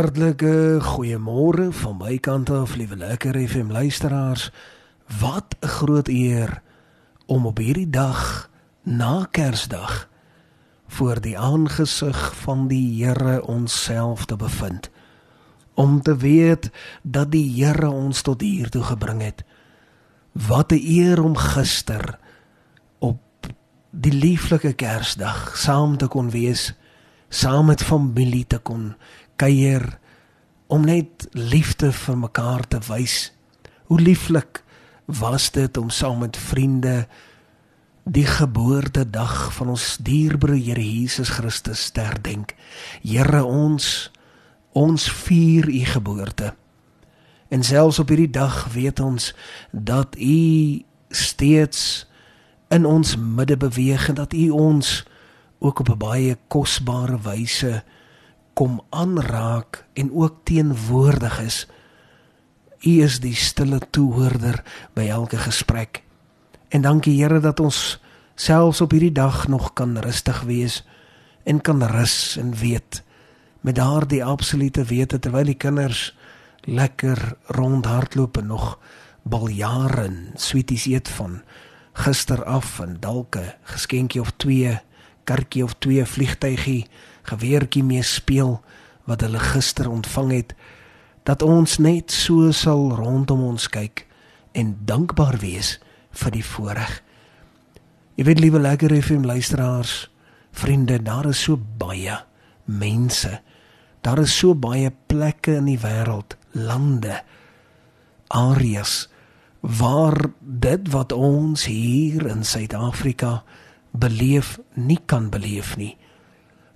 Hartlike goeiemôre van my kant af, liewe lekker FM luisteraars. Wat 'n groot eer om op hierdie dag na Kersdag voor die aangesig van die Here onsself te bevind. Om te weet dat die Here ons tot hier toe gebring het. Wat 'n eer om gister op die lieflike Kersdag saam te kon wees, saam met familie te kon kuier om net liefde vir mekaar te wys. Hoe lieflik was dit om saam met vriende die geboortedag van ons dierbare Here Jesus Christus te herdenk. Here ons ons vier u geboorte. En selfs op hierdie dag weet ons dat u steeds in ons midde beweeg en dat u ons ook op 'n baie kosbare wyse kom aanraak en ook teenwoordig is. U is die stille toehoorder by elke gesprek. En dankie Here dat ons selfs op hierdie dag nog kan rustig wees en kan rus en weet met daardie absolute wete terwyl die kinders lekker rondhardloop en nog baljaren sweeties eet van gister af en dalk 'n geskenkie of twee karretjie of twee vliegtygie geweertjie mee speel wat hulle gister ontvang het dat ons net so sal rondom ons kyk en dankbaar wees vir die voorreg. Jy weet liewe lekker FM luisteraars, vriende, daar is so baie mense. Daar is so baie plekke in die wêreld, lande, areas waar dit wat ons hier in Suid-Afrika beleef nie kan beleef nie.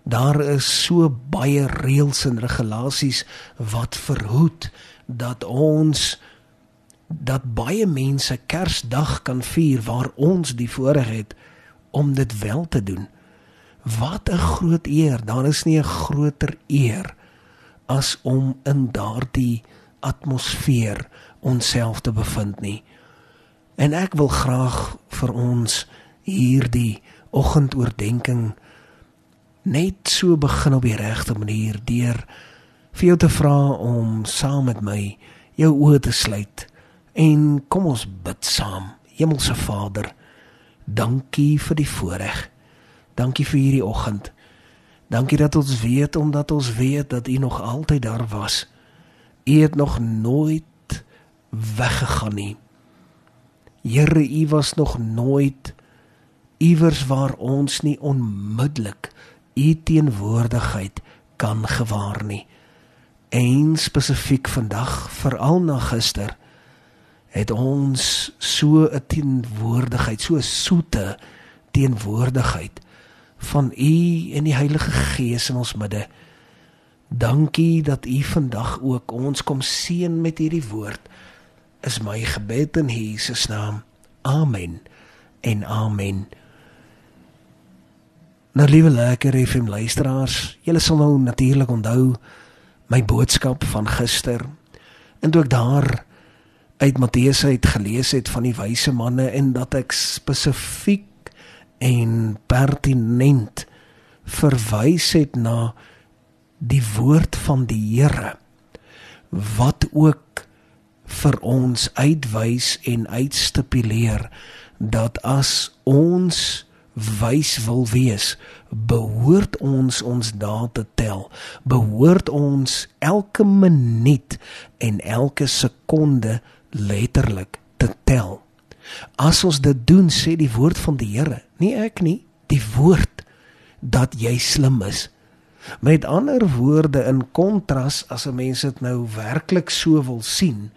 Daar is so baie reëls en regulasies wat verhoed dat ons dat baie mense Kersdag kan vier waar ons die voorreg het om dit wel te doen. Wat 'n groot eer. Daar is nie 'n groter eer as om in daardie atmosfeer onsself te bevind nie. En ek wil graag vir ons hierdie oggendoordenkings net so begin op die regte manier deur vir jou te vra om saam met my jou oë te sluit en kom ons bid saam. Hemelse Vader, dankie vir die voorreg. Dankie vir hierdie oggend. Dankie dat ons weet omdat ons weet dat U nog altyd daar was. U het nog nooit weggegaan nie. Here, U was nog nooit iewers waar ons nie onmiddellik u teenwoordigheid kan gewaar nie. En spesifiek vandag, veral na gister, het ons so 'n teenwoordigheid, so 'n soete teenwoordigheid van u en die Heilige Gees in ons midde. Dankie dat u vandag ook ons kom seën met hierdie woord. Is my gebed in Jesus naam. Amen. En amen. Nou liewe lekker FM luisteraars, julle sal nou natuurlik onthou my boodskap van gister. En toe ek daar uit Matteus uit gelees het van die wyse manne en dat ek spesifiek en pertinent verwys het na die woord van die Here wat ook vir ons uitwys en uitstipuleer dat as ons wys wil wees, behoort ons ons dae te tel. Behoort ons elke minuut en elke sekonde letterlik te tel. As ons dit doen, sê die woord van die Here, nie ek nie, die woord dat jy slim is. Met ander woorde in kontras as 'n mens dit nou werklik so wil sien,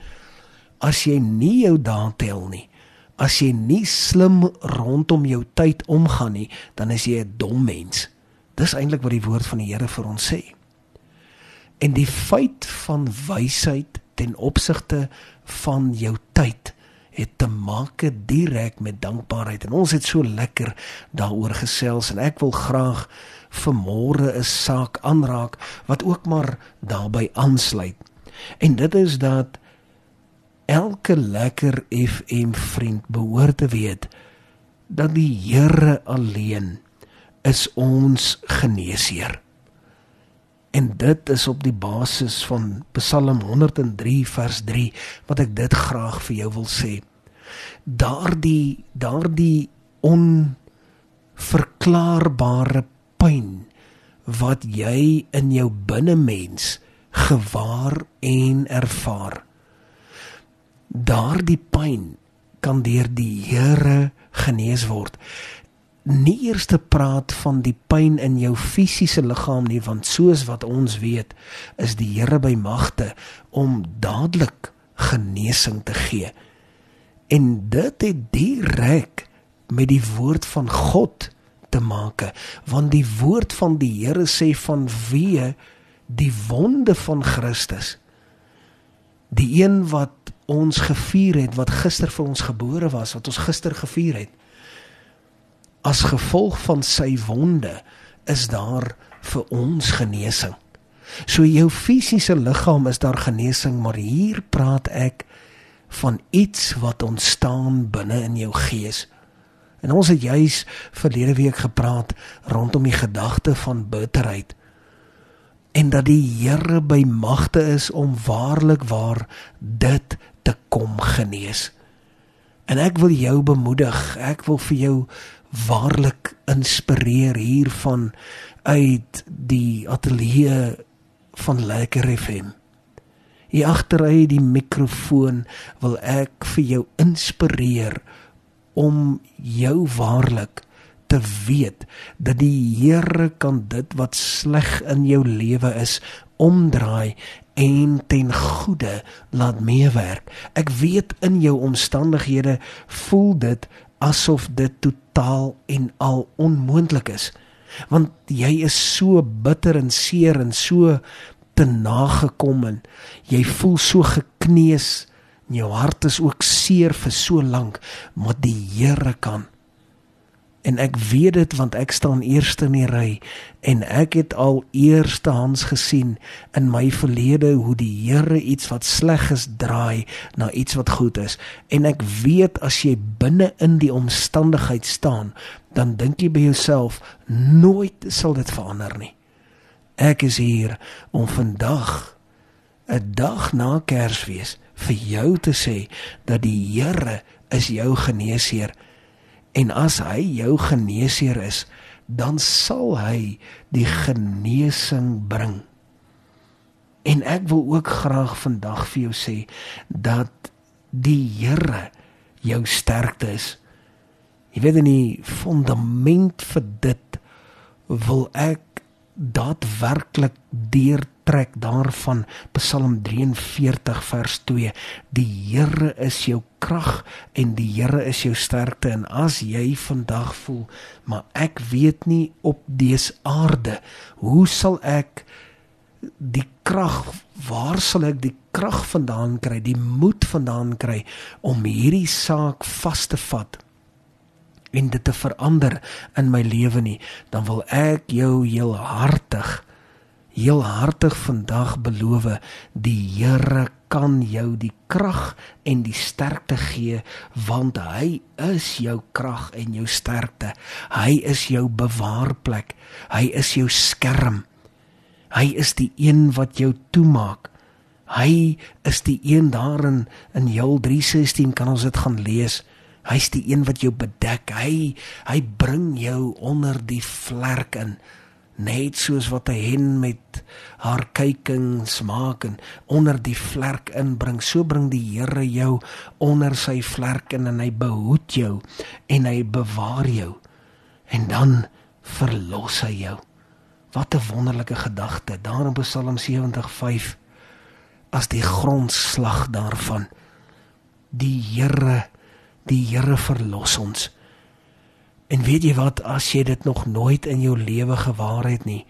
as jy nie jou dae tel nie, as jy nie slim rondom jou tyd omgaan nie, dan is jy 'n dom mens. Dis eintlik wat die woord van die Here vir ons sê. En die feit van wysheid ten opsigte van jou tyd het te maak direk met dankbaarheid en ons het so lekker daaroor gesels en ek wil graag vanmôre 'n saak aanraak wat ook maar daarbey aansluit. En dit is dat elke lekker FM vriend behoort te weet dat die Here alleen is ons geneesheer. En dit is op die basis van Psalm 103 vers 3 wat ek dit graag vir jou wil sê. Daardie daardie onverklaarbare pyn wat jy in jou binnemens gewaar en ervaar. Daardie pyn kan deur die Here genees word. Nie eers te praat van die pyn in jou fisiese liggaam nie, want soos wat ons weet, is die Here by magte om dadelik genesing te gee. En dit het direk met die woord van God te maak, want die woord van die Here sê van wie die wonde van Christus die een wat ons gevier het wat gister vir ons gebore was wat ons gister gevier het as gevolg van sy wonde is daar vir ons genesing. So jou fisiese liggaam is daar genesing maar hier praat ek van iets wat ontstaan binne in jou gees. En ons het juis verlede week gepraat rondom die gedagte van bitterheid en dat die Here by magte is om waarlik waar dit te kom genees. En ek wil jou bemoedig, ek wil vir jou waarlik inspireer hiervan uit die ateljee van Lekker FM. Hier agtery die mikrofoon wil ek vir jou inspireer om jou waarlik te weet dat die Here kan dit wat sleg in jou lewe is omdraai en ten goeie laat meewerk. Ek weet in jou omstandighede voel dit asof dit totaal en al onmoontlik is. Want jy is so bitter en seer en so te nagekom en jy voel so gekneus. Jou hart is ook seer vir so lank, maar die Here kan en ek weet dit want ek staan eerste in die ry. En ek het al eerstehands gesien in my verlede hoe die Here iets wat sleg is draai na iets wat goed is. En ek weet as jy binne in die omstandigheid staan dan dink jy by jouself nooit sal dit verander nie. Ek is hier om vandag 'n dag na Kersfees vir jou te sê dat die Here is jou geneesheer En as hy jou geneesheer is, dan sal hy die genesing bring. En ek wil ook graag vandag vir jou sê dat die Here jou sterkte is. Jy weet in die fundament vir dit wil ek daadwerklik deur trek daarvan Psalm 43 vers 2 die Here is jou krag en die Here is jou sterkte. En as jy vandag voel maar ek weet nie op dese aarde hoe sal ek die krag waar sal ek die krag vandaan kry die moed vandaan kry om hierdie saak vas te vat en dit te verander in my lewe nie? Dan wil ek jou heel hartig heel hartig vandag beloof die Here kan jou die krag en die sterkte gee want hy is jou krag en jou sterkte. Hy is jou bewaarplek. Hy is jou skerm. Hy is die een wat jou toemaak. Hy is die een daarin in Joel 3:16 kan ons dit gaan lees. Hy's die een wat jou bedek. Hy hy bring jou onder die vlerk in net soos wat 'n hen met haar kykings maak en onder die vlerk inbring so bring die Here jou onder sy vlerk in en hy behoed jou en hy bewaar jou. En dan verlos hy jou. Wat 'n wonderlike gedagte daar in Psalm 70:5 as die grondslag daarvan die Here die Here verlos ons En weet jy wat as jy dit nog nooit in jou lewe gewaar het nie,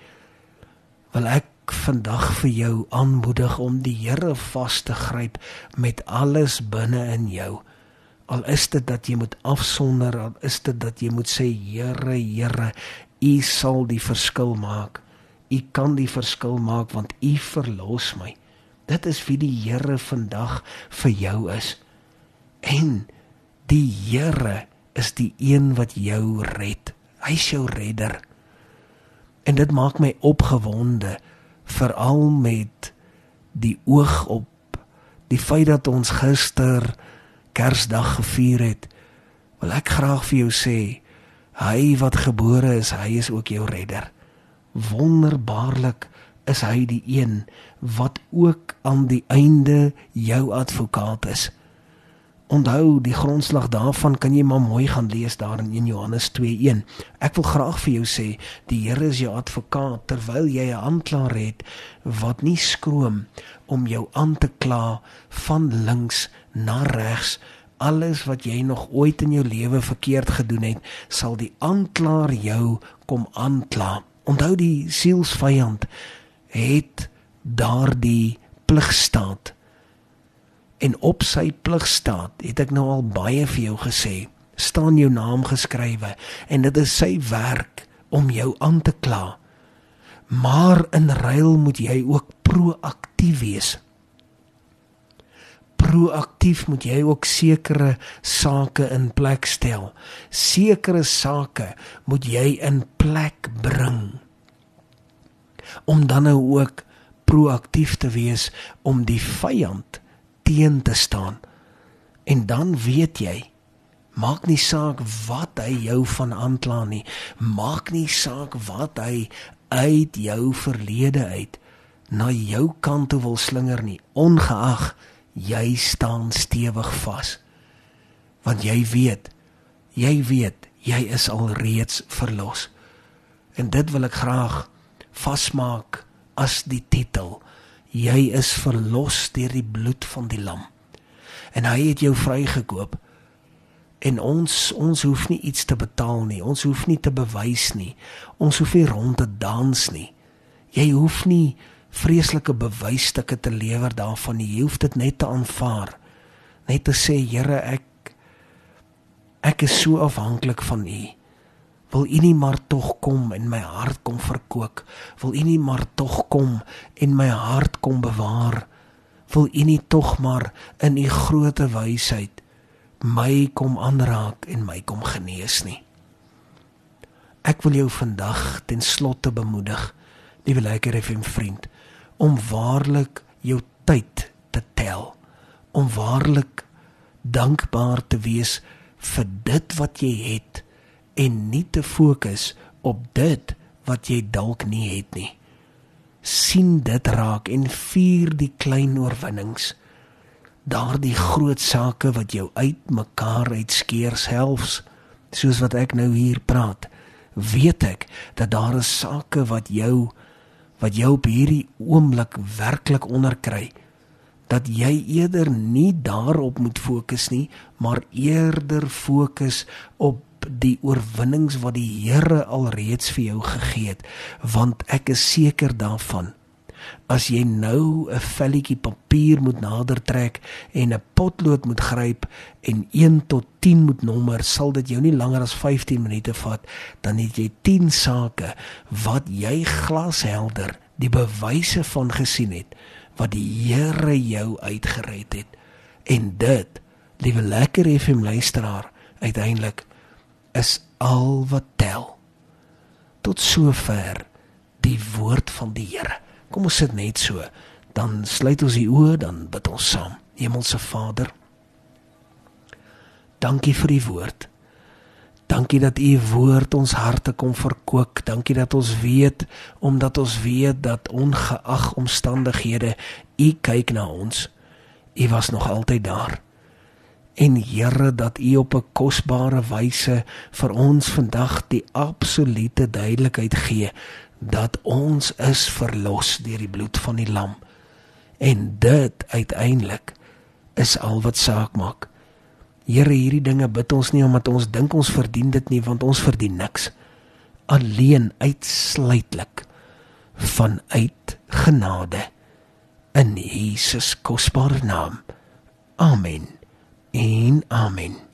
wil ek vandag vir jou aanmoedig om die Here vas te gryp met alles binne in jou. Al is dit dat jy moet afsonder, al is dit dat jy moet sê Here, Here, U sal die verskil maak. U kan die verskil maak want U verlos my. Dit is wie die Here vandag vir jou is. En die Here is die een wat jou red. Hy's jou redder. En dit maak my opgewonde veral met die oog op die feit dat ons gister Kersdag gevier het, wil ek graag vir jou sê, hy wat gebore is, hy is ook jou redder. Wonderbaarlik is hy die een wat ook aan die einde jou advokaat is. Onthou die grondslag daarvan kan jy maar mooi gaan lees daar in 1 Johannes 2:1. Ek wil graag vir jou sê, die Here is jou advokaat terwyl jy 'n aanklaer het wat nie skroom om jou aan te kla van links na regs. Alles wat jy nog ooit in jou lewe verkeerd gedoen het, sal die aanklaer jou kom aankla. Onthou die sielsvyand het daardie pligstaat en op sy pligstaat het ek nou al baie vir jou gesê staan jou naam geskrywe en dit is sy werk om jou aan te kla. Maar in ruil moet jy ook proaktief wees. Proaktief moet jy ook sekere sake in plek stel. Sekere sake moet jy in plek bring. Om dan nou ook proaktief te wees om die vyand teen te staan. En dan weet jy, maak nie saak wat hy jou van aankla nie, maak nie saak wat hy uit jou verlede uit na jou kant toe wil slinger nie, ongeag jy staan stewig vas. Want jy weet, jy weet, jy is al reeds verlos. En dit wil ek graag vasmaak as die titel jy is verlos deur die bloed van die lam. En hy het jou vrygekoop. En ons ons hoef nie iets te betaal nie. Ons hoef nie te bewys nie. Ons hoef nie rond te dans nie. Jy hoef nie vreeslike bewysstukke te lewer daarvan nie. Jy hoef dit net te aanvaar. Net te sê, Here, ek ek is so afhanklik van U. Wil U nie maar tog kom en my hart kom verkoop? Wil U nie maar tog kom en my hart kom bewaar? Wil U nie tog maar in U groote wysheid my kom aanraak en my kom genees nie? Ek wil jou vandag ten slotte bemoedig, liewe lekker FM vriend, om waarlik jou tyd te tel, om waarlik dankbaar te wees vir dit wat jy het en nie te fokus op dit wat jy dalk nie het nie. sien dit raak en vier die klein oorwinnings. Daardie groot sake wat jou uitmekaar uitskeer selfs soos wat ek nou hier praat, weet ek dat daar is sake wat jou wat jou op hierdie oomblik werklik onderkry dat jy eerder nie daarop moet fokus nie, maar eerder fokus op die oorwinnings wat die Here alreeds vir jou gegee het, want ek is seker daarvan as jy nou 'n velletjie papier moet nader trek en 'n potlood moet gryp en 1 tot 10 moet nommer, sal dit jou nie langer as 15 minute vat dan het jy 10 sake wat jy glashelder die bewyse van gesien het wat die Here jou uitgered het. En dit liewe lekker FM luisteraar uiteindelik is al wat tel. Tot sover die woord van die Here. Kom ons sit net so, dan sluit ons die oë, dan bid ons saam. Hemelse Vader, dankie vir die woord. Dankie dat u woord ons harte kom verkoop. Dankie dat ons weet omdat ons weet dat ongeag omstandighede u kyk na ons. U was nog altyd daar en Here dat U op 'n kosbare wyse vir ons vandag die absolute duidelikheid gee dat ons is verlos deur die bloed van die lam. En dit uiteindelik is al wat saak maak. Here, hierdie dinge bid ons nie omdat ons dink ons verdien dit nie, want ons verdien niks. Alleen uitsluitlik vanuit genade in Jesus kosbare naam. Amen en amen.